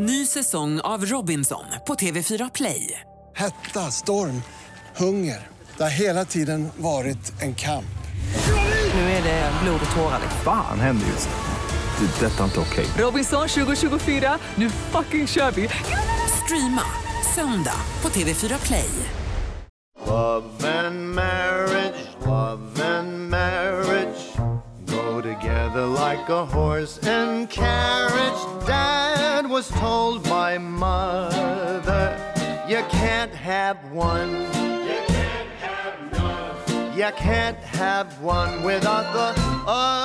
Ny säsong av Robinson på TV4 Play. Hetta, storm, hunger. Det har hela tiden varit en kamp. Nu är det blod och tårar. Fan händer just nu. Det. är Detta är inte okej. Robinson 2024, nu fucking kör vi! Streama söndag på TV4 Play. Love and marriage, love and marriage go together like a horse and carriage. Dad was told by mother, you can't have one. You can't have none. You can't have one without the other.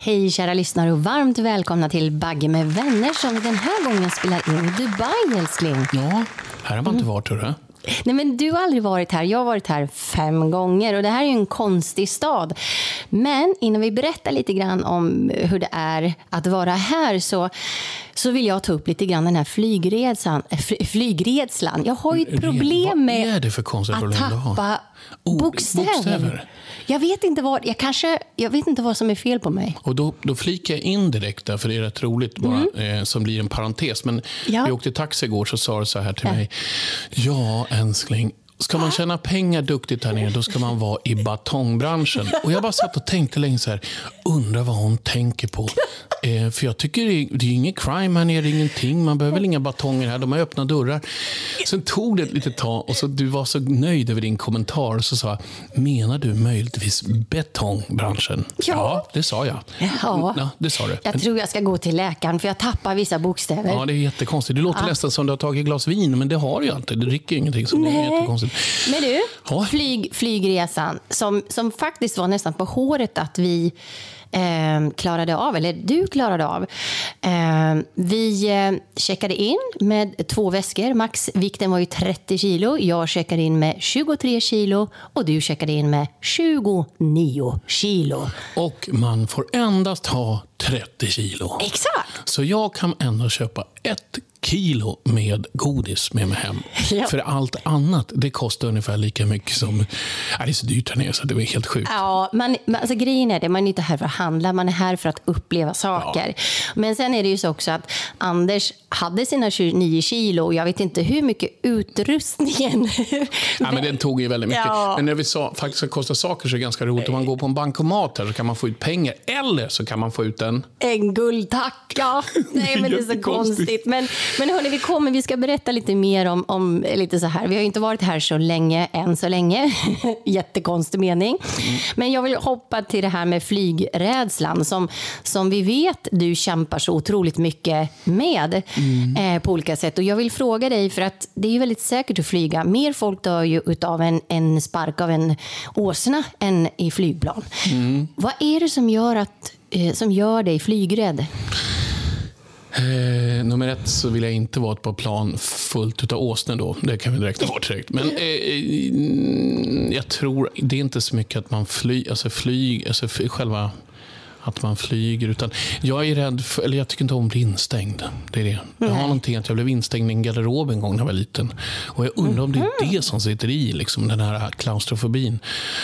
Hej kära lyssnare och varmt välkomna till Bagge med vänner som vi den här gången spelar in i Dubai älskling. Ja, här har man inte varit hörru. Nej men du har aldrig varit här, jag har varit här fem gånger och det här är ju en konstig stad. Men innan vi berättar lite grann om hur det är att vara här så, så vill jag ta upp lite grann den här flygresan. fly- Flygredslan. Jag har ju ett problem med att tappa Ord- bokstäver. bokstäver. Jag vet inte vad, jag kanske, jag vet inte vad som är fel på mig. Och då, då flikar jag in direkt där, för det är rätt roligt, bara, eh, som blir en parentes. Men Mm. Ja. vi åkte taxi igår så sa du så här till mig. Ja, älskling. Ska man tjäna pengar duktigt här nere, då ska man vara i batongbranschen. Och jag bara satt och tänkte länge så här, undrar vad hon tänker på. Eh, för jag tycker det är, det är inget crime här nere, ingenting. Man behöver väl inga batonger här, de har öppna dörrar. Sen tog det ett litet tag och så du var så nöjd över din kommentar. Så sa jag, menar du möjligtvis betongbranschen? Ja. det sa jag. Ja. Ja, det sa du. Jag tror jag ska gå till läkaren för jag tappar vissa bokstäver. Ja, det är jättekonstigt. Det låter nästan som du har tagit ett glas vin, men det har du ju inte. Det dricker ingenting, så det är jättekonstigt. Men du, Ja. flyg, flygresan som, som faktiskt var nästan på håret att vi eh, klarade av, eller du klarade av. Eh, vi checkade in med två väskor. Maxvikten var ju 30 kilo. Jag checkade in med 23 kilo och du checkade in med 29 kilo. Och man får endast ha 30 kilo. Exakt! Så jag kan ändå köpa ett kilo med godis med mig hem. Ja. För allt annat, det kostar ungefär lika mycket som... Nej, det är så dyrt här nere så det är helt sjukt. Ja, man, alltså grejen är det, man är inte här för att handla, man är här för att uppleva saker. Men sen är det ju så också att Anders hade sina 29 kilo och jag vet inte hur mycket utrustningen... Ja, men den tog ju väldigt mycket. Ja. Men när vi sa faktiskt ska kosta saker så är det ganska roligt. Om man går på en bankomat här så kan man få ut pengar. Eller så kan man få ut en... En guldtacka. Nej, men det är så konstigt. Men, men hörni, vi kommer, vi ska berätta lite mer om, om lite så här. Vi har ju inte varit här så länge, än så länge. Jättekonstig mening. Men jag vill hoppa till det här med flygrädslan som, som vi vet du kämpar så otroligt mycket med eh, på olika sätt. Och jag vill fråga dig, för att det är ju väldigt säkert att flyga. Mer folk dör ju utav en, en spark av en åsna än i flygplan. Vad är det som gör, att, eh, som gör dig flygrädd? Eh, nummer ett så vill jag inte vara på plan fullt av åsnor då. Det kan vi direkt ta bort direkt. Men eh, eh, jag tror, det är inte så mycket att man flyger, alltså flyg, alltså själva att man flyger. Utan jag är rädd för, eller jag tycker inte om att bli instängd. Det är det. Jag har någonting att jag blev instängd i en garderob en gång när jag var liten. Och jag undrar om det är det som sitter i, liksom, den här klaustrofobin.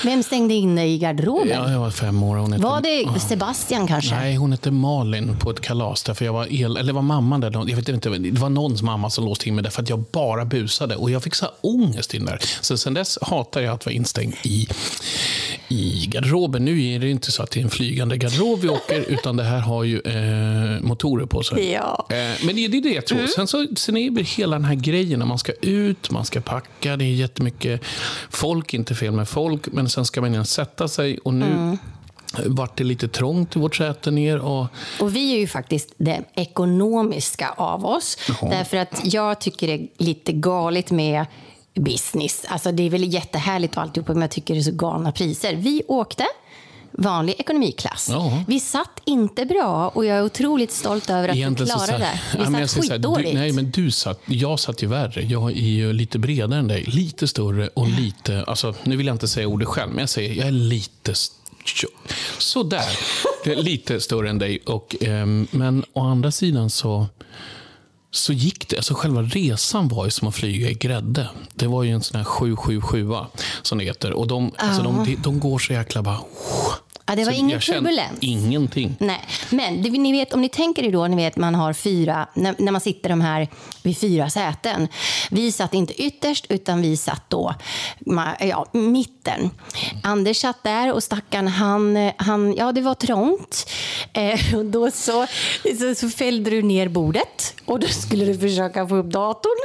Vem stängde in dig i garderoben? Ja, jag var fem år. Hon hette, Var det Sebastian kanske? Nej, hon hette Malin på ett kalas. Därför jag var el, eller var mamman där. Jag vet inte, det var någons mamma som låste in mig därför att jag bara busade. Och jag fick så här ångest in där. Så sen dess hatar jag att vara instängd i, i garderoben. Nu är det inte så att det är en flygande garderob vi åker, utan det här har ju eh, motorer på sig. Ja. Eh, men det är det jag tror. Sen, så, sen är det hela den här grejen när man ska ut, man ska packa, det är jättemycket folk, inte fel med folk, men sen ska man igen sätta sig och nu vart det lite trångt i vårt säte ner. Och, Och vi är ju faktiskt det ekonomiska av oss. Därför att jag tycker det är lite galet med business. Alltså det är väl jättehärligt och alltihopa, men jag tycker det är så galna priser. Vi åkte vanlig ekonomiklass. Ja. Vi satt inte bra och jag är otroligt stolt över att vi Egentligen så klarade det. Vi Ja, satt skitdåligt. Nej, men du satt, jag satt ju värre. Jag är ju lite bredare än dig. Lite större och lite... Alltså, nu vill jag inte säga ordet själv, men jag säger jag är lite... Sådär. Lite större än dig. Och, ehm, men å andra sidan så så gick det. Alltså själva resan var ju som att flyga i grädde. Det var ju en sån här 777 som det heter. Och de, alltså de, de, de går så jäkla bara... Ja, det var Så ingen turbulens. Ingenting. Nej, men det, ni vet, om ni tänker er då, ni vet man har fyra, när, när man sitter de här vid fyra säten. Vi satt inte ytterst, utan vi satt då ja, mitten. Anders satt där och stackaren, han, han, ja det var trångt. Eh, och då så, så, så fällde du ner bordet och då skulle du försöka få upp datorn.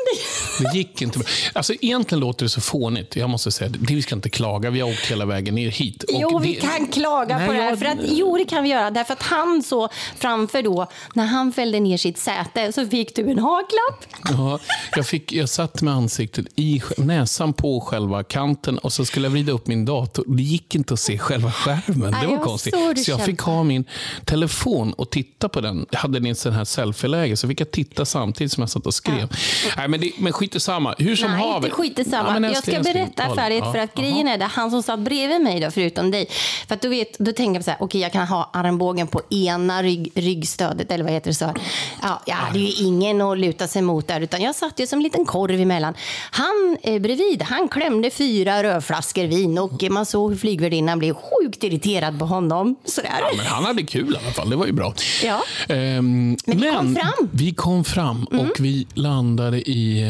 Det gick inte. bra. Alltså, egentligen låter det så fånigt. Jag måste säga, det, vi ska inte klaga. Vi har åkt hela vägen ner hit. Och Jo, vi det- kan klaga Nej, på det här. För att, jo, det kan vi göra. Därför att han så framför då, när han fällde ner sitt säte, så fick du en haklapp. Ja, jag, fick, jag satt med ansiktet i näsan på själva kanten och så skulle jag vrida upp min dator. Det gick inte att se själva skärmen. Det var jag konstigt. du Så jag fick ha min telefon och titta på den. Jag hade en sån här selfie-läge så fick jag titta samtidigt som jag satt och skrev. Nej, men, det, men skit samma. Hur som Nej, haver. inte skit samma. Ja, jag ska berätta färdigt Ja, för att grejen är det han som satt bredvid mig då, förutom dig. För att du vet, då tänker jag så här, okej jag kan ha armbågen på ena rygg, ryggstödet eller vad heter det så. Ja, jag hade ju ingen att luta sig mot där utan jag satt ju som en liten korv emellan. Han eh, bredvid, han klämde fyra rödflaskor vin och man såg hur flygvärdinnan blev sjukt irriterad på honom. Sådär. Ja, men han hade kul i alla fall. Det var ju bra. Ja. Ehm, Men vi kom fram. Mm. Vi kom fram och vi landade i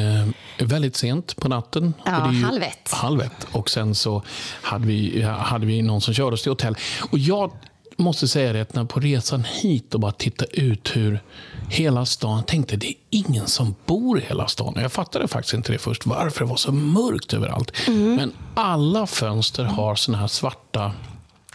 eh, väldigt sent på natten. Ja, halv ett. Halv ett. Och sen så hade vi, hade vi någon som körde oss till hotell. Och jag måste säga det, att när på resan hit och bara titta ut hur hela stan, tänkte det är ingen som bor i hela stan. Jag fattade faktiskt inte det först, varför det var så mörkt överallt. Mm. Men alla fönster har såna här svarta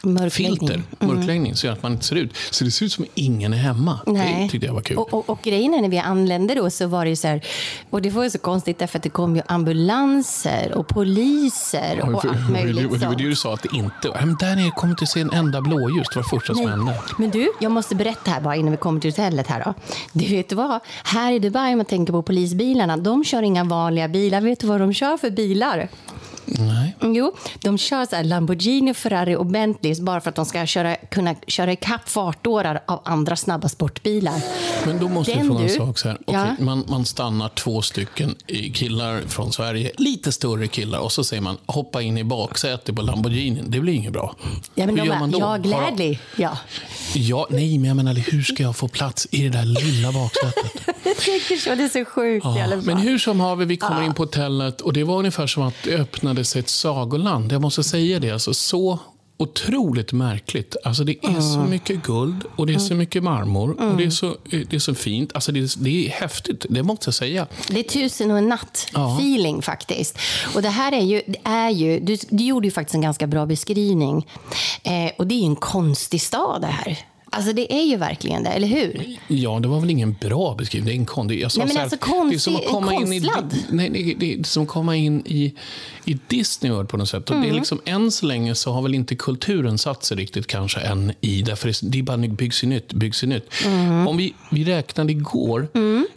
Mörkläggning. filter, mörkläggning, så att man inte ser ut. Så det ser ut som ingen är hemma. Det tyckte jag var kul. Och, och, och grejen är när vi anlände då så var det ju så här, och det var ju så konstigt därför att det kom ju ambulanser och poliser och För- allt möjligt. det var det sånt. du sa att det inte var. Men där nere kommer inte se en enda blåljus. Det var det första som hände. Men du, jag måste berätta här bara innan vi kommer till hotellet här då. Du vet vad? Här i Dubai, om man tänker på polisbilarna, de kör inga vanliga bilar. Vet du vad de kör för bilar? Nej. Jo, de kör så Lamborghini, Ferrari och Bentleys bara för att de ska köra, kunna köra ikapp fartårar av andra snabba sportbilar. Men då måste jag Den fråga en sak. Så här. Okej, Ja. man, man stannar två stycken killar från Sverige, lite större killar, och så säger man hoppa in i baksätet på Lamborghinin. Det blir inget bra. Ja, men Hur gör man då? ja, Har gladly. Ja. Ja, nej, men jag menar, hur ska jag få plats i det där lilla baksätet? Jag tycker så, det är så sjukt i alla fall. Men hur som haver, vi kommer in på hotellet och det var ungefär som att det öppnades ett sagoland. Jag måste säga det. Alltså, så otroligt märkligt. Alltså, det är så mycket guld och det är så mycket marmor och det är så, det är så fint. Alltså, det, är, det är häftigt, det måste jag säga. Det är tusen och en natt-feeling faktiskt. Och det här är ju, är ju du, du gjorde ju faktiskt en ganska bra beskrivning. Eh, och det är en konstig stad det här. Alltså det är ju verkligen det, eller hur? Ja, det var väl ingen bra beskrivning. Det är en kon, jag sa Nej, men alltså konstig- det är som att komma in i, konstlad. nej, det, är som att komma in i, i Disney World på något sätt. Och Mm. det är liksom, än så länge så har väl inte kulturen satt sig riktigt kanske än i, därför det, det är bara byggs i nytt, byggs i nytt. Mm. Om vi, vi räknade igår,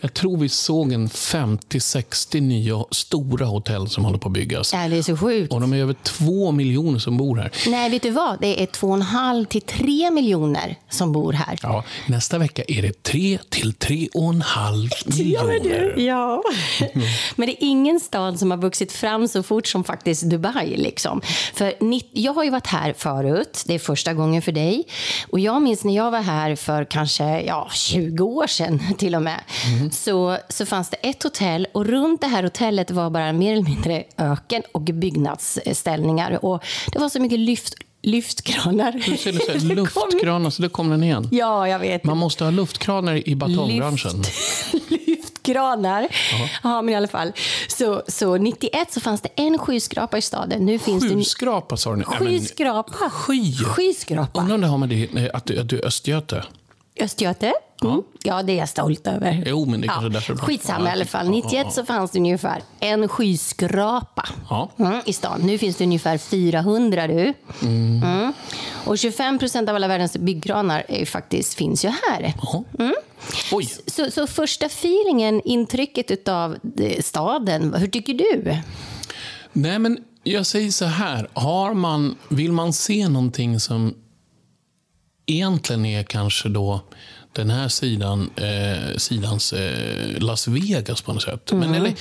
jag tror vi såg en 50-60 nya stora hotell som håller på att byggas. Ja, det är så sjukt. Och de är över två miljoner som bor här. Nej, vet du vad? Det är två och en halv till tre miljoner som bor här. Ja, nästa vecka är det tre till tre och en halv miljoner. Ja. Men det är ingen stad som har vuxit fram så fort som faktiskt Dubai. Liksom. För jag har ju varit här förut, det är första gången för dig. Och jag minns när jag var här för kanske ja, 20 år sedan till och med. Så, så fanns det ett hotell och runt det här hotellet var bara mer eller mindre öken och byggnadsställningar. Och det var så mycket lyft, lyftkranar. Du ser Det kom- luftkranar, så det kom den igen. Ja, jag vet. Man måste ha luftkranar i batongbranschen. Lyft, lyftkranar. Ja, men i alla fall. Så, så 91 så fanns det en skyskrapa i staden. Nu finns det... Skyskrapa sa du Skyskrapa. Sky. Skyskrapa. Undrar om det har med det, att, du, att du är östgöte? Östgöte. Mm. Ja, det är jag stolt över. Jo, men det kanske därför är bra. Skitsamma Ja, i alla fall. ja, 91 ja. så fanns det ungefär en skyskrapa Ja. mm, i stan. Nu finns det ungefär 400 du. Mm. Och 25 procent av alla världens byggkranar är faktiskt, finns ju här. Mm. Oj. Så, så första feelingen, intrycket av staden, hur tycker du? Nej, men jag säger så här. Har man, vill man se någonting som egentligen är kanske då den här sidan, eh, sidans eh, Las Vegas på något sätt. Men eller,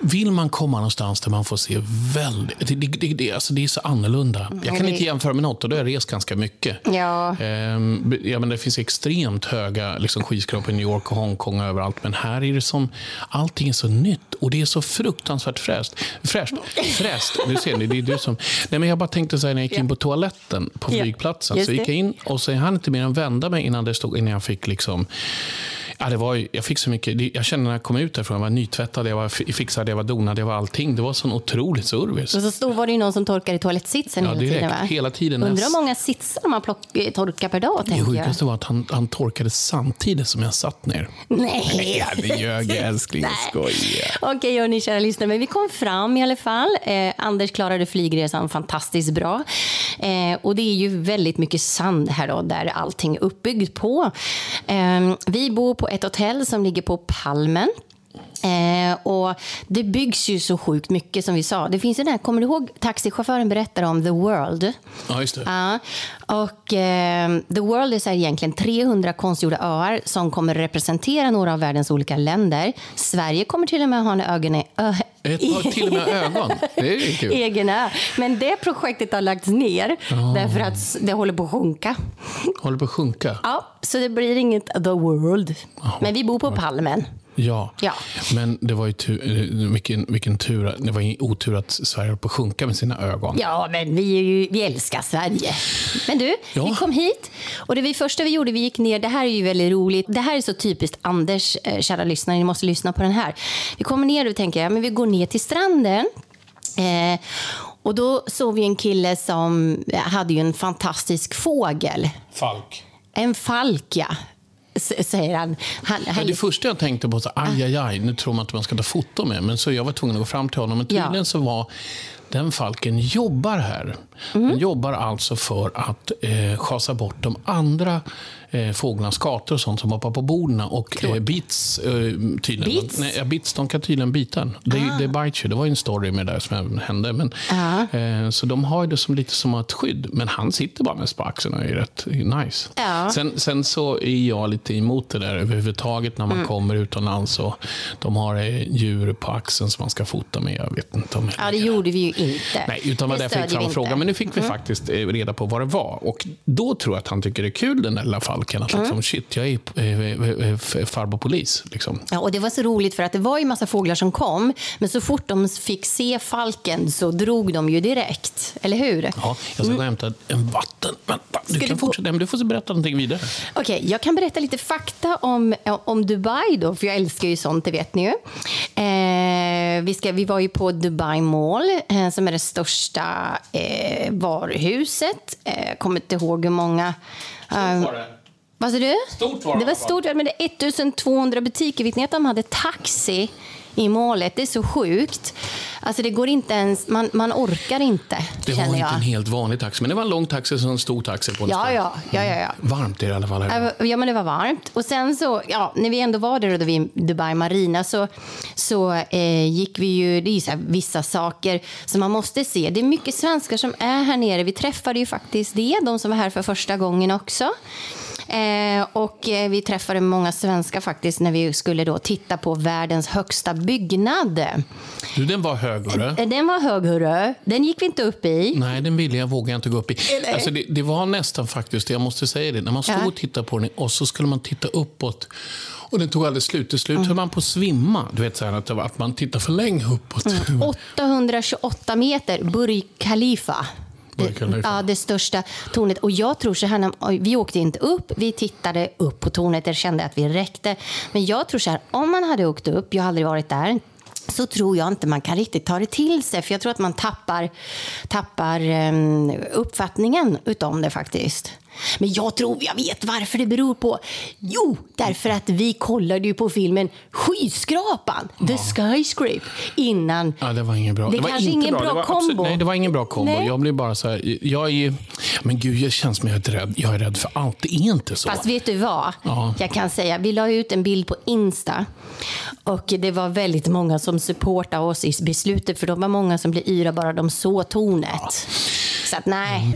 vill man komma någonstans där man får se väldigt... Det, det, det, alltså det är så annorlunda. Jag kan det- inte jämföra med något och då har jag rest ganska mycket. Ja. Ehm, ja, men det finns extremt höga liksom, skyskrapor i New York och Hongkong och överallt. Men här är det som... Allting är så nytt och det är så fruktansvärt fräscht. Fräscht. Fräscht. Du ser, det är du som... Nej, men jag bara tänkte så här, när jag gick in på toaletten på flygplatsen. så gick jag in och så hann inte mer än vända mig innan, det stod, innan jag fick liksom... Ja, det var, jag fick så mycket... Jag kände när jag kom ut därifrån, jag var nytvättad, jag var fi- fixad, jag var donad, jag var allting. Det var sån otrolig service. Och så stod var det ju någon som torkade toalettsitsen Ja, hela direkt. tiden. Va? Hela tiden. Undrar hur många sitsar man plock, torkar per dag, Det sjukaste var att han, han torkade samtidigt som jag satt ner. Nej. Ja, det ljög jag älskling. Jag skojar. Okej, hörni, kära lyssnare. Men vi kom fram i alla fall. Eh, Anders klarade flygresan fantastiskt bra. Eh, och det är ju väldigt mycket sand här då, där allting är uppbyggt på. Eh, vi bor på ett hotell som ligger på Palmen. Eh, och det byggs ju så sjukt mycket som vi sa. Det finns ju den här, kommer du ihåg taxichauffören berättade om The World? Ja, just det. Ja, och eh, The World är så här egentligen 300 konstgjorda öar som kommer representera några av världens olika länder. Sverige kommer till och med ha en ögon Ett par till och med ögon. Det är kul. egen ö. Men det projektet har lagts ner därför att det håller på att sjunka. Håller på att sjunka. Ja, så det blir inget The World. Men vi bor på Palmen. Ja. Ja. Men det var ju tur, eh, vilken, vilken tur. Det var ju otur att Sverige höll på att sjunka med sina ögon. Ja, men vi, är ju, vi älskar Sverige. Men du, Ja. vi kom hit och det vi första vi gjorde, vi gick ner. Det här är ju väldigt roligt. Det här är så typiskt Anders, eh, kära lyssnare. Ni måste lyssna på den här. Vi kommer ner och tänker, ja, men vi går ner till stranden. Eh, och då såg vi en kille som hade ju en fantastisk fågel. Falk. En falk, ja. Säger han. han, Ja, han det första jag tänkte på, så, aj, aj, aj, nu tror man att man ska ta foto med. Men så jag var tvungen att gå fram till honom. Men tydligen Ja. så var den falken jobbar här. Den jobbar alltså för att eh, schasa bort de andra eh, fåglarnas skator och sånt som hoppar på borden. Och eh, bits eh, tydligen. Bits? Nej, ja, bits, de kan tydligen bita en. Det, det biter ju. Det var ju en story med det där som hände. Men, eh, så de har ju det som lite som ett skydd. Men han sitter bara mest på axeln och är rätt nice. Ja. Sen, sen så är jag lite emot det där överhuvudtaget när man Mm. kommer utomlands och de har eh, djur på axeln som man ska fota med. Jag vet inte om Ja, det gjorde vi ju inte. Nej, utan var Det därför jag fram. Mm. Men nu fick vi faktiskt eh, reda på vad det var. Och då tror jag att han tycker det är kul, den där lilla falken. Att Mm. liksom, shit, jag är eh, eh, eh, farbror polis. Liksom. Ja, och det var så roligt för att det var ju massa fåglar som kom, men så fort de fick se falken så drog de ju direkt. Eller hur? Ja, jag ska gå och hämta en vatten. Vänta, du kan du få- fortsätta. Men du får berätta någonting vidare. Okej, jag kan berätta lite fakta om, om Dubai då, för jag älskar ju sånt, det vet ni ju. Eh, vi, ska, vi var ju på Dubai Mall, eh, som är det största eh, varuhuset. Eh, kommer inte ihåg hur många... Eh, vad sa du? Stort var det det var stort, men det är 1200 butiker. Vet ni att de hade taxi i målet? Det är så sjukt. Alltså det går inte ens, man, man orkar inte, Det var inte jag. en helt vanlig taxi, men det var en lång taxi och en stor taxi på en Ja, ja, ja, ja, ja. Varmt är det i alla fall. Här. Ja, men det var varmt. Och sen så, ja, när vi ändå var där då vid Dubai Marina så, så eh, gick vi ju, det är ju så här, vissa saker som man måste se. Det är mycket svenskar som är här nere. Vi träffade ju faktiskt det, de som var här för första gången också. Eh, och eh, vi träffade många svenskar faktiskt när vi skulle då titta på världens högsta byggnad. Du, den var hög, hörru. Eh, Den var hög, hörru. Den gick vi inte upp i. Nej, den ville jag vågar jag inte gå upp i. Alltså, det, det var nästan faktiskt, jag måste säga det, när man stod Ja. och tittade på den och så skulle man titta uppåt och den tog aldrig slut. Till slut höll man på att svimma. Du vet, så här, att, att man tittar för länge uppåt. Mm. 828 meter, Burj Khalifa. Khalifa. Ja, det största tornet. Och jag tror så här, vi åkte inte upp, vi tittade upp på tornet, jag kände att vi räckte. Men jag tror så här, om man hade åkt upp, jag har aldrig varit där, så tror jag inte man kan riktigt ta det till sig. För jag tror att man tappar, tappar um, uppfattningen utav det faktiskt. Men jag tror jag vet varför det beror på. Jo, därför att vi kollade ju på filmen Skyskrapan, The Skyscrape, innan. Ja, det var ingen bra. Det var kanske inte ingen bra Det var kombo. nej, det var ingen bra kombo. Nej. Jag blir bara så här, jag är men gud, jag känns som jag är rädd. Jag är rädd för allt. Det är inte så. Fast vet du vad? Ja. Jag kan säga, vi la ut en bild på Insta och det var väldigt många som supportade oss i beslutet för det var många som blev yra bara de såg tornet. Så att nej.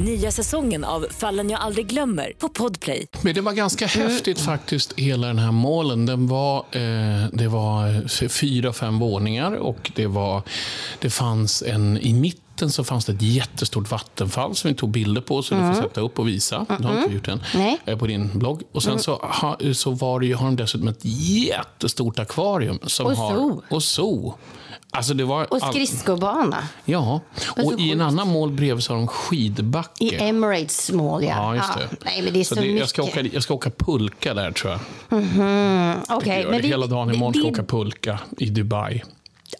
Nya säsongen av Fallen jag aldrig glömmer på Podplay. Men det var ganska häftigt faktiskt, hela den här målen. Den var, eh, det var eh, fyra, fem våningar och det, var, det fanns en i mitten så fanns det ett jättestort vattenfall som vi tog bilder på, så du får sätta upp och visa. Det har inte gjort än. Nej. eh, På din blogg. Och sen så, ha, så var det, ju- har de dessutom ett jättestort akvarium. Som Och har, zoo. Och zoo. Alltså det var Och skridskobana Ja, och i en annan mål bredvid så har de skidbacke. i Emirates mål. Ja. Ja, just det. Ja. Nej, men det är så, det, mycket. jag, ska åka, jag ska åka pulka där tror jag. Okej, jag men det, hela dagen imorgon ska jag det- åka pulka i Dubai.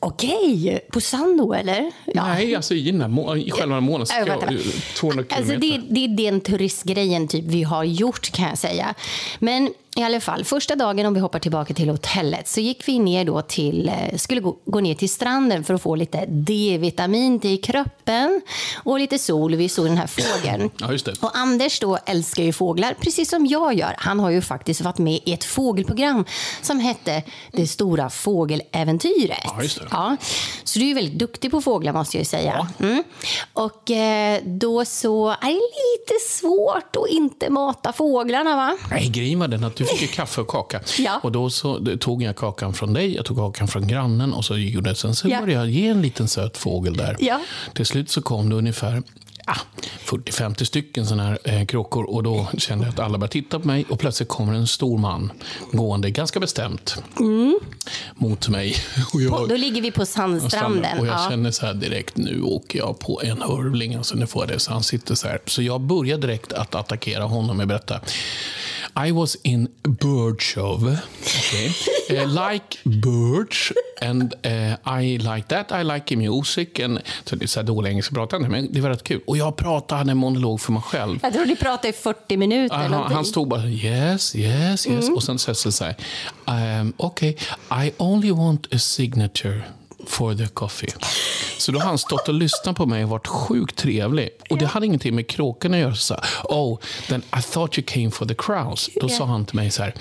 Okej, på Sando eller? Ja. Nej, alltså i, må- i själva. 200 Alltså kilometer. det, det är den turistgrejen typ vi har gjort kan jag säga. Men i alla fall, första dagen om vi hoppar tillbaka till hotellet så gick vi ner då till, eh, skulle gå, gå ner till stranden för att få lite D-vitamin till kroppen och lite sol. Vi såg den här fågeln. Ja, just det. Och Anders då älskar ju fåglar, precis som jag gör. Han har ju faktiskt varit med i ett fågelprogram som hette Det stora fågeläventyret. Ja, just det. Ja, så du är ju väldigt duktig på fåglar måste jag ju säga. Mm. Och eh, då så är det lite svårt att inte mata fåglarna va? Nej, grejen var den att du fick ju kaffe och kaka. Ja. Och då så tog jag kakan från dig, jag tog kakan från grannen och så gjorde jag, sen så Ja. började jag ge en liten söt fågel där. Ja. Till slut så kom det ungefär ah, 40-50 stycken sådana här eh, kråkor och då kände jag att alla började titta på mig och plötsligt kommer en stor man gående ganska bestämt mot mig. Och jag, På, då ligger vi på sandstranden. och jag ja. känner så här direkt, nu åker jag på en hurvling. Alltså nu får jag det. Så han sitter så här. Så jag börjar direkt att attackera honom och berätta. I was in bird show. Okay. Eh, like birds. And eh, I like that. I like music. And, så det är så här dålig inte, men det var rätt kul. Och jag pratade, hade en monolog för mig själv. Jag tror ni pratade i 40 minuter. Han, någonting. han stod bara yes, yes, yes. Och sen säger så här. Um, Okej, I only want a signature for the coffee. Så då har han stått och lyssnat på mig och varit sjukt trevlig. Och det hade ingenting med kråkorna att göra. Så oh, then I thought you came for the crowds. Då sa han till mig så här.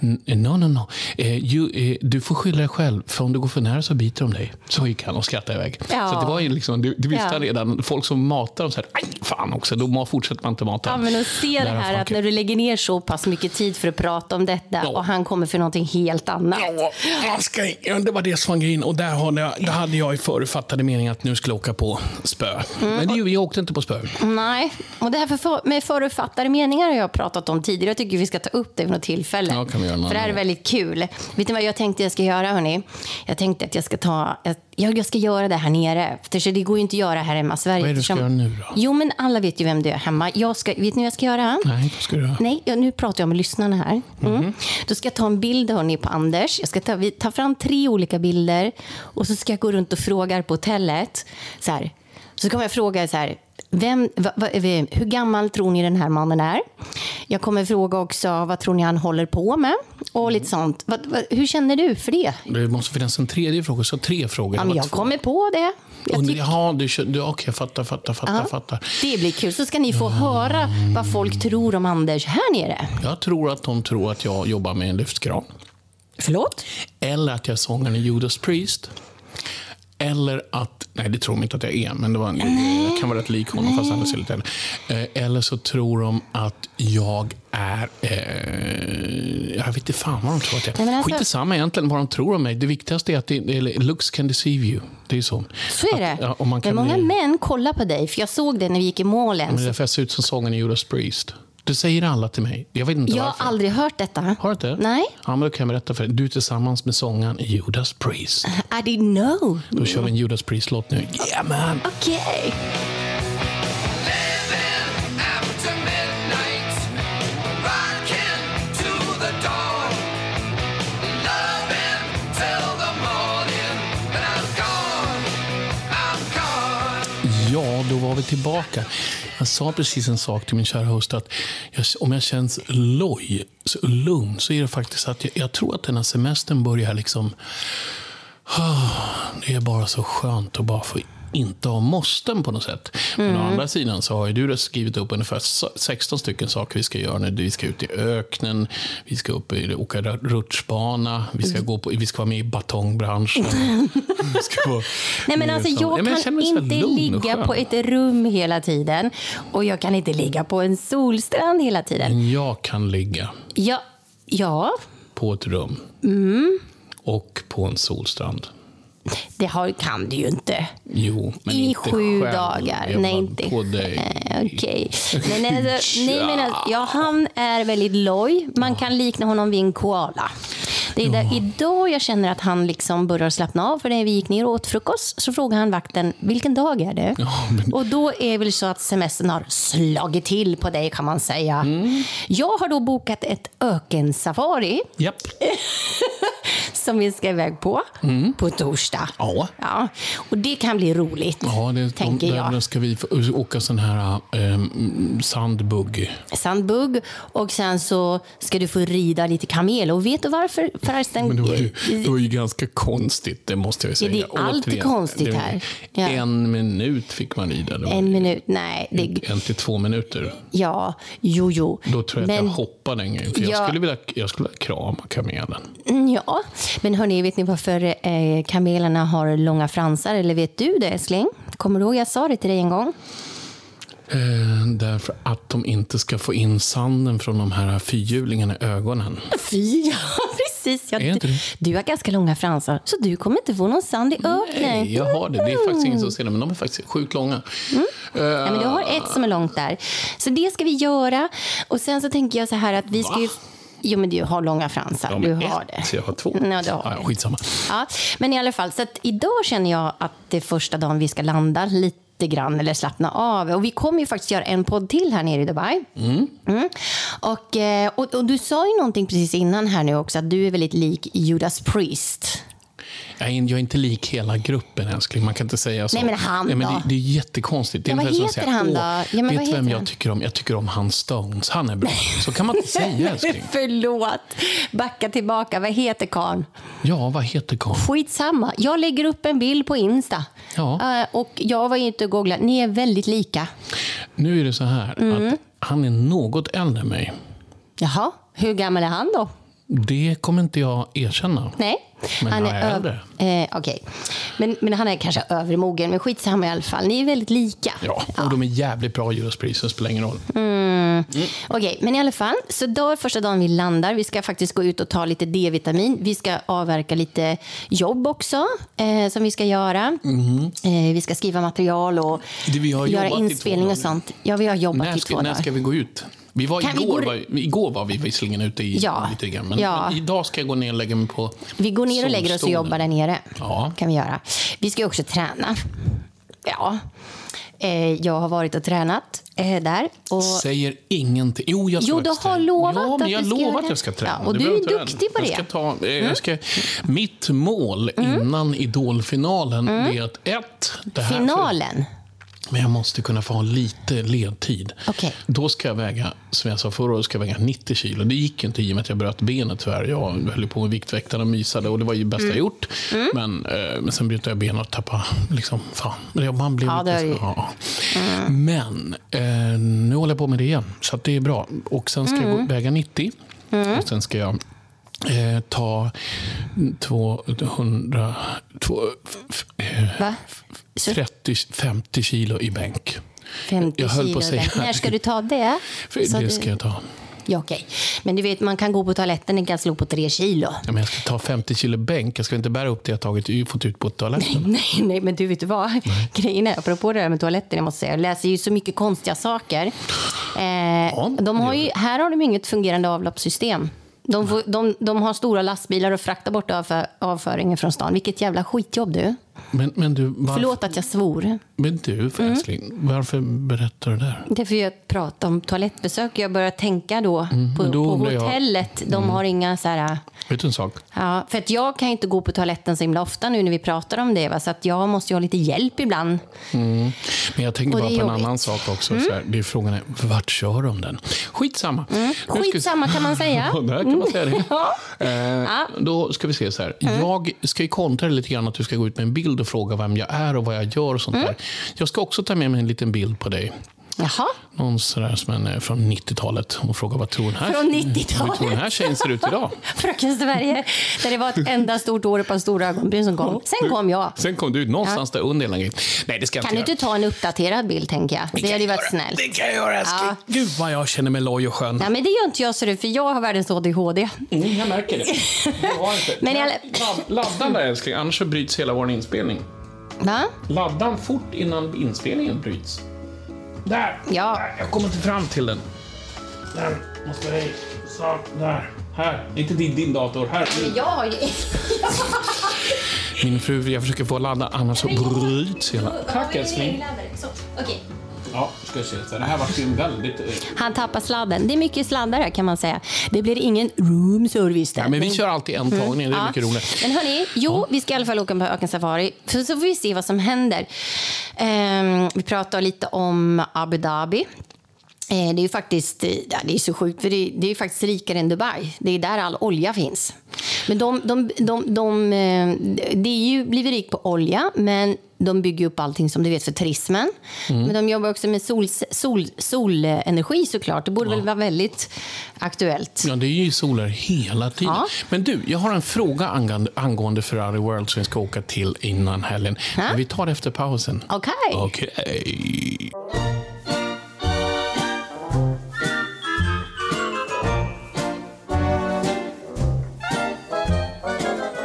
"N- No, no, no. Eh, you, eh, du får skylla dig själv. För om du går för nära så biter de dig. Så gick han och skrattade iväg. Ja. Så det var ju liksom, det, det visste han redan. Folk som matar dem så här. Aj, fan också. Då fortsätter man inte mata. Ja, men att se det har här att när du lägger ner så pass mycket tid för att prata om detta Ja. och han kommer för någonting helt annat. Ja, ska, det var det som var grejen. Och där hade jag, där hade jag i förutfattade mening att nu skulle jag åka på spö. Mm. Men det, jag åkte inte på spö. Nej, och det här för, med förutfattade meningar har jag pratat om tidigare. Jag tycker vi ska ta upp det vid något tillfälle. Ja, kan vi göra för det här är väldigt kul. Vet ni vad jag tänkte jag ska göra, hörni? Jag tänkte att jag ska ta... Jag, jag ska göra det här nere. För det går ju inte att göra här hemma i Sverige. Vad är det du ska eftersom- göra nu då? Jo, men alla vet ju vem du är hemma. Jag ska, vet ni vad jag ska göra? Nej, vad ska du göra? Nej, jag, nu pratar jag med lyssnarna här. Mm. Mhm. Då ska jag ta en bild hörni, på Anders. Jag ska ta, vi, ta fram tre olika bilder och så ska jag gå runt och fråga på hotellet. Så, här. så kommer jag fråga så här. Vem, va, va, eh, hur gammal tror ni den här mannen är? Jag kommer fråga också vad tror ni han håller på med? Och lite sånt. Va, va, hur känner du för det? Det måste finnas en tredje fråga, så tre frågor. Ja, men jag två. kommer på det. Jag Under, jaha, du, du, okej, jag fattar, fattar, fattar, Ja. fattar. Det blir kul. Så ska ni få höra vad folk tror om Anders här nere. Jag tror att de tror att jag jobbar med en lyftkran. Förlåt? Eller att jag är sångaren i Judas Priest. Eller att, nej det tror de inte att jag är, men det var en, jag kan vara rätt lik honom fast han ser lite. Eh, Eller så tror de att jag är, eh, jag vet inte fan vad de tror att jag Nej, är. alltså- Skit samma egentligen vad de tror om mig. Det viktigaste är att det, eller, looks can deceive you. Det är så. Så är det. Att, ja, men många bli, män kollar på dig, för jag såg det när vi gick i målen. men det är därför jag ser ut som sångaren i Judas Priest. Det säger alla till mig. Jag vet inte Jag har aldrig hört detta. Har du inte? Nej. Ja, men då kan jag berätta för dig. Du är tillsammans med sångaren Judas Priest. I didn't know. Då kör vi en Judas Priest-låt nu. Yeah man! Okej. Living Ja, då var vi tillbaka. Jag sa precis en sak till min kära host. Att jag, om jag känns loj, så lugn, så är det faktiskt att jag, jag tror att den här semestern börjar liksom... Oh, Det är bara så skönt att bara få inte ha måsten på något sätt. Men å andra sidan så har ju du skrivit upp ungefär 16 stycken saker vi ska göra. När vi ska ut i öknen, vi ska upp i, åka rutschbana, vi ska, gå på, vi ska vara med i batongbranschen. Vara Nej, men alltså, jag Ja, men kan inte ligga på ett rum hela tiden. Och jag kan inte ligga på en solstrand hela tiden. Men jag kan ligga Ja, ja på ett rum mm, och på en solstrand. Det har, kan du ju inte. Jo, men I inte sju själv. dagar. Nej, inte på dig. Eh, Okej. Men, alltså, nej, men alltså, ja, han är väldigt loj. Man kan likna honom vid en koala. Det är där, idag jag känner att han liksom börjar slappna av. För när vi gick ner och åt frukost så frågade han vakten, vilken dag är det? Och då är det väl så att semestern har slagit till på dig kan man säga. Mm. Jag har då bokat ett ökensafari Japp. som vi ska iväg på på torsdag. Ja. Ja, och det kan bli roligt, Ja, det, tänker där jag. ska vi åka sån här um, sandbugg. sandbugg och sen så ska du få rida lite kamel. Och vet du varför förresten? Men det var, ju, det var ju ganska konstigt, det måste jag Ja, säga. det är alltid Återigen, konstigt här. Ja. En minut fick man rida. En minut, nej. Det, en till två minuter. ja, jo, jo. Då tror jag Men- att jag hoppade en gång. För jag, Ja. skulle vilja, jag skulle vilja krama kamelen. Mm, Ja, men hörni, vet ni varför eh, kamelerna har långa fransar? Eller vet du det, älskling? Kommer du ihåg jag sa det till dig en gång? Eh, därför att de inte ska få in sanden från de här fyrhjulingarna i ögonen. Fy, ja, precis. Ja, du, du har ganska långa fransar, så du kommer inte få någon sand i ögonen. Nej, jag har det. Det är faktiskt ingen som ser det, men de är faktiskt sjukt långa. Eh, Ja, men du har ett som är långt där. Så det ska vi göra. Och sen så tänker jag så här att vi ska ju... Jo, men du har långa fransar. Ja, du har ett, det. jag har två. Ja, du har Ja, det. skitsamma. Ja, men i alla fall, så idag känner jag att det är första dagen vi ska landa lite grann eller slappna av. Och vi kommer ju faktiskt göra en podd till här nere i Dubai. Mm. Och, eh, och, och du sa ju någonting precis innan här nu också, att du är väldigt lik Judas Priest. Jag är, jag är inte lik hela gruppen älskling, man kan inte säga så. Nej, men han men då? det, det är jättekonstigt. Det är Ja, vad heter säga, han då? "Åh, Ja, men vet vad vem jag han?" tycker om? Jag tycker om hans Stones. Han är bra. Så kan man inte säga älskling. Förlåt. Backa tillbaka. Vad heter karln? Ja, vad heter karln? Skitsamma. Jag lägger upp en bild på Insta. Ja. Eh, och jag var inte och googlade. Ni är väldigt lika. Nu är det så här Mm. att han är något äldre än mig. Jaha, hur gammal är han då? Det kommer inte jag erkänna. Nej. Men han jag är ö- äldre. Eh, Okej. Men, men han är kanske övermogen. Men skitsamma i alla fall. Ni är väldigt lika. Ja, och de är jävligt bra det spelar ingen roll. Mm. Okej, men i alla fall. Så då är första dagen vi landar. Vi ska faktiskt gå ut och ta lite D-vitamin. Vi ska avverka lite jobb också, eh, som vi ska göra. Eh, vi ska skriva material och Det göra i två inspelning och sånt. Ja, vi har jobbat När i ska, två när dagar. ska vi gå ut? Vi var Kan vi igår, gå- var, igår var vi visserligen ute i Ja. lite grann, men, Ja. men idag ska jag gå ner och lägga mig på Vi går ner och lägger oss och jobbar där nere. Ja. kan vi göra. Vi ska också träna. Ja. Eh, jag har varit och tränat eh, där. Och... Säger ingenting. Jo, jag Jo, du har lovat ja, men att jag du ska göra att jag ska träna. Ja, och Det du är duktig på jag det. Ska ta, eh, jag ska, mitt mål innan Idolfinalen är att ett... Det här Finalen. Men jag måste kunna få ha lite ledtid. Okej. Då ska jag väga, som jag sa förra året, ska jag väga 90 kilo. Det gick inte i och med att jag bröt benet tyvärr. Jag höll på med Viktväktarna och mysade och det var ju det bästa Mm. jag gjort. Men, eh, men sen bröt jag benet och tappade, liksom, fan. Man blev Ja, lite ja. Men eh, nu håller jag på med det igen, så det är bra. Och sen ska jag Mm. väga 90. Och sen ska jag eh, ta 200... Två, f- f- eh, Va? Så 30-50 kilo i bänk. 50 Jag höll kilo. på att säga- När ska du ta det? För det ska jag ta. Ja, okej. Men du vet, man kan gå på toaletten och kan slå på tre kilo. Ja, men jag ska ta 50 kilo bänk. Jag ska inte bära upp det jag tagit, fått ut på toaletten. Nej, nej, men du vet vad? Grejen är, apropå det där med toaletten, jag måste säga, jag läser ju så mycket konstiga saker. Eh, de har ju, här har de inget fungerande avloppssystem. De, får, de, de har stora lastbilar och fraktar bort avföringen från stan. Vilket jävla skitjobb du. Men, men du, varför, Förlåt att jag svor. Men du, älskling, varför berättar du det där? Det är för jag pratar om toalettbesök. Jag börjar tänka då på, Mm, då på undrar jag- hotellet. De har inga så här... Vet du en sak? Ja, för att jag kan inte gå på toaletten så himla ofta nu när vi pratar om det. Va? Så att jag måste ju ha lite hjälp ibland. Men jag tänker bara på är en jobbigt. annan sak också. Så här, det är frågan är, vart kör de den? Skitsamma. Ska vi- Skitsamma kan man säga. Ja, där kan man säga det. Ja. Eh, Då ska vi se så här. Jag ska ju kontra lite grann att du ska gå ut med en bild och fråga vem jag är och vad jag gör och sånt där. Jag ska också ta med mig en liten bild på dig. Jaha. Någon sådär som en, eh, från 90-talet och fråga vad tror den här, Från hur tror 90-talet? den här tjejen ser ut idag? Fröken Sverige. Där det var ett enda stort år och ett par stora ögonbryn som kom. Sen kom jag. Sen kom du ut någonstans där under hela grejen. Nej, det ska jag Kan du inte inte ta en uppdaterad bild, tänker jag? Det hade ju varit snällt. Det kan jag göra älskling. Ja. Gud vad jag känner mig loj och skön. Nej, men det gör inte jag, ser du, för jag har världens ADHD. Mm, jag märker det. Jag har inte. Men jag- Ladd- Ladda där älskling, annars så bryts hela vår inspelning. Va? Ladda fort innan inspelningen bryts. Där! Ja. Där, Jag kommer inte fram till den. Där måste jag... Så, där. Här. Inte din, din dator. Här. Jag har ju... Min fru, jag försöker få ladda, annars så bryts hela... Tack älskling. Okej. Ja, ska jag se. Så det här var ju väldigt... eh, Han tappar sladden. Det är mycket sladdar här kan man säga. Det blir ingen room service där. Ja, men vi kör alltid en tagning, det är Ja. mycket roligt. Men hörni, jo, vi ska i alla fall åka på ökensafari. För så får vi se vad som händer. Ehm, vi pratar lite om Abu Dhabi. Eh, det är ju faktiskt eh, ja, det är så sjukt, för det, det är ju faktiskt rikare än Dubai. Det är där all olja finns. Men de, de, de, de, eh, det är ju blivit rikt på olja, men de bygger upp allting som du vet för turismen. Men de jobbar också med sol, sol, solenergi såklart. Det borde väl vara väldigt aktuellt. Ja, det är ju solar hela tiden. Ja. Men du, jag har en fråga angående, angående Ferrari World som vi ska åka till innan helgen. Ja. Men vi tar det efter pausen. Okej. Okej.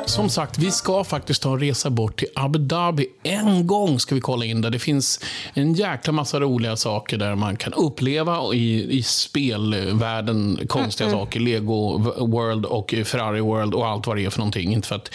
Som sagt, vi ska faktiskt ta en resa bort till Abu Dhabi. En gång ska vi kolla in där. Det finns en jäkla massa roliga saker där man kan uppleva i, i spelvärlden. Konstiga saker. Lego World och Ferrari World och allt vad det är för någonting. Inte för att,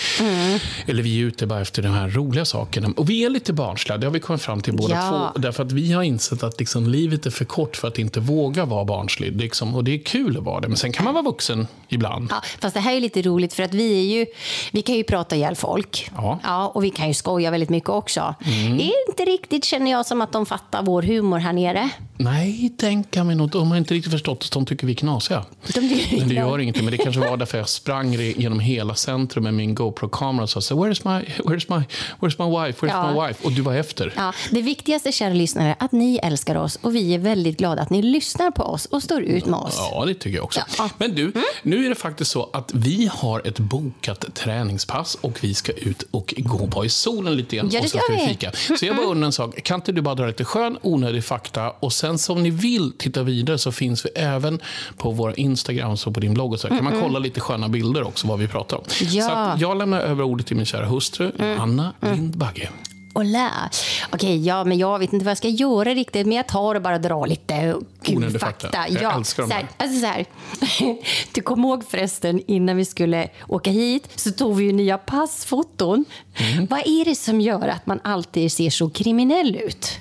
Eller vi är ute bara efter de här roliga sakerna. Och vi är lite barnsliga, det har vi kommit fram till båda Ja. två. Därför att vi har insett att liksom, livet är för kort för att inte våga vara barnslig. Liksom, och det är kul att vara det, men sen kan man vara vuxen ibland. Ja, fast det här är lite roligt för att vi är ju, vi kan ju prata ihjäl folk. Ja. Mm. och vi kan ju skoja väldigt mycket också. Det är inte riktigt, känner jag, som att de fattar vår humor här nere. Nej, tänka mig något. De har inte riktigt förstått att de tycker vi är knasiga. De Men det gör ingenting. Men det kanske var därför jag sprang genom hela centrum med min GoPro-kamera och sa så, where's my, where's my, where's my wife, where's Ja. my wife? Och du var efter. Ja, det viktigaste, kära lyssnare, är att ni älskar oss och vi är väldigt glada att ni lyssnar på oss och står ut med oss. Ja, det tycker jag också. Ja. Mm. Men du, nu är det faktiskt så att vi har ett bokat träningspass och vi ska ut och gå på i solen lite grann. Ja, och ska vi fika. Så jag bara undrar en sak. Kan inte du bara dra lite skön, onödig fakta och sen så om ni vill titta vidare så finns vi även på våra Instagram och på din blogg och så. Kan man kolla lite sköna bilder också vad vi pratar om. Ja. Så jag lämnar över ordet till min kära hustru, Anna Lindbagge. Hola. Okej, ja, men jag vet inte vad jag ska göra riktigt, men jag tar och bara drar lite kul fakta. fakta. Jag Ja, älskar de så här, alltså så här. Du kommer ihåg förresten, innan vi skulle åka hit så tog vi ju nya passfoton. Mm. Vad är det som gör att man alltid ser så kriminell ut?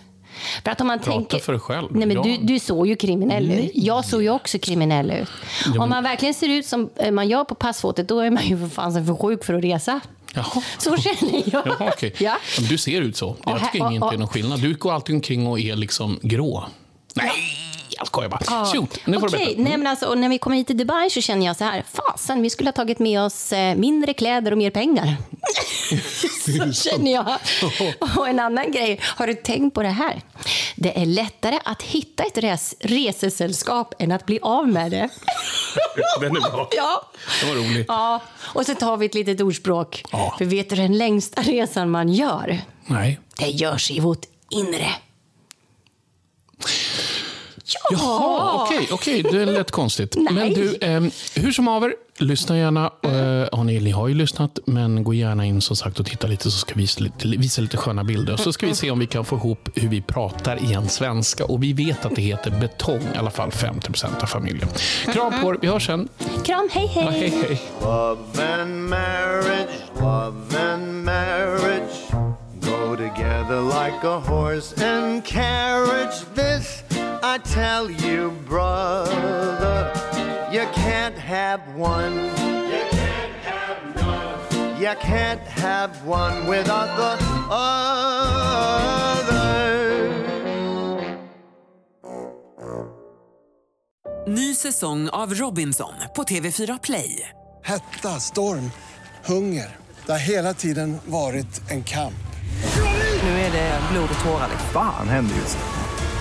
För att om man Prata tänker... för dig själv. Nej, men Ja. du, du såg ju kriminell ut. Jag såg ju också kriminell ut. men- Om man verkligen ser ut som eh, man gör på passfotot, då är man ju för fan för sjuk för att resa. Jaha. Så känner jag. Jaha, okej. Ja. Du ser ut så. Jag tycker inte det är någon skillnad. Du går alltid omkring och är liksom grå. Nej, jag skojar bara. Shoot, nu får du Okej, berätta. nej, men alltså, och när vi kommer hit till Dubai så känner jag så här, fasen, vi skulle ha tagit med oss eh, mindre kläder och mer pengar. så känner jag. Och en annan grej, har du tänkt på det här? Det är lättare att hitta ett res resesällskap än att bli av med det. Den är bra. ja. Den var rolig. ja, och så tar vi ett litet ordspråk. Ja. För vet du den längsta resan man gör? Nej. Det görs i vårt inre. Jaha, okej, okej, det lät konstigt. Nej. Men du, eh, hur som haver, lyssna gärna. Eh, ja, ni, ni har ju lyssnat, men gå gärna in som sagt och titta lite så ska vi visa lite, visa lite sköna bilder. Så ska vi se om vi kan få ihop hur vi pratar igen svenska. Och vi vet att det heter betong, i alla fall 50% av familjen. Kram på er, vi hörs sen. Kram, hej hej! Ja, hej, hej. Love and marriage, love and marriage. go together like a horse and carriage. This I tell you, brother, you can't have one. You can't have none. You can't have one without the other. Ny säsong av Robinson på TV4 Play. Hetta, storm, hunger. Det har hela tiden varit en kamp. Nu är det blod och tårar. Fan händer just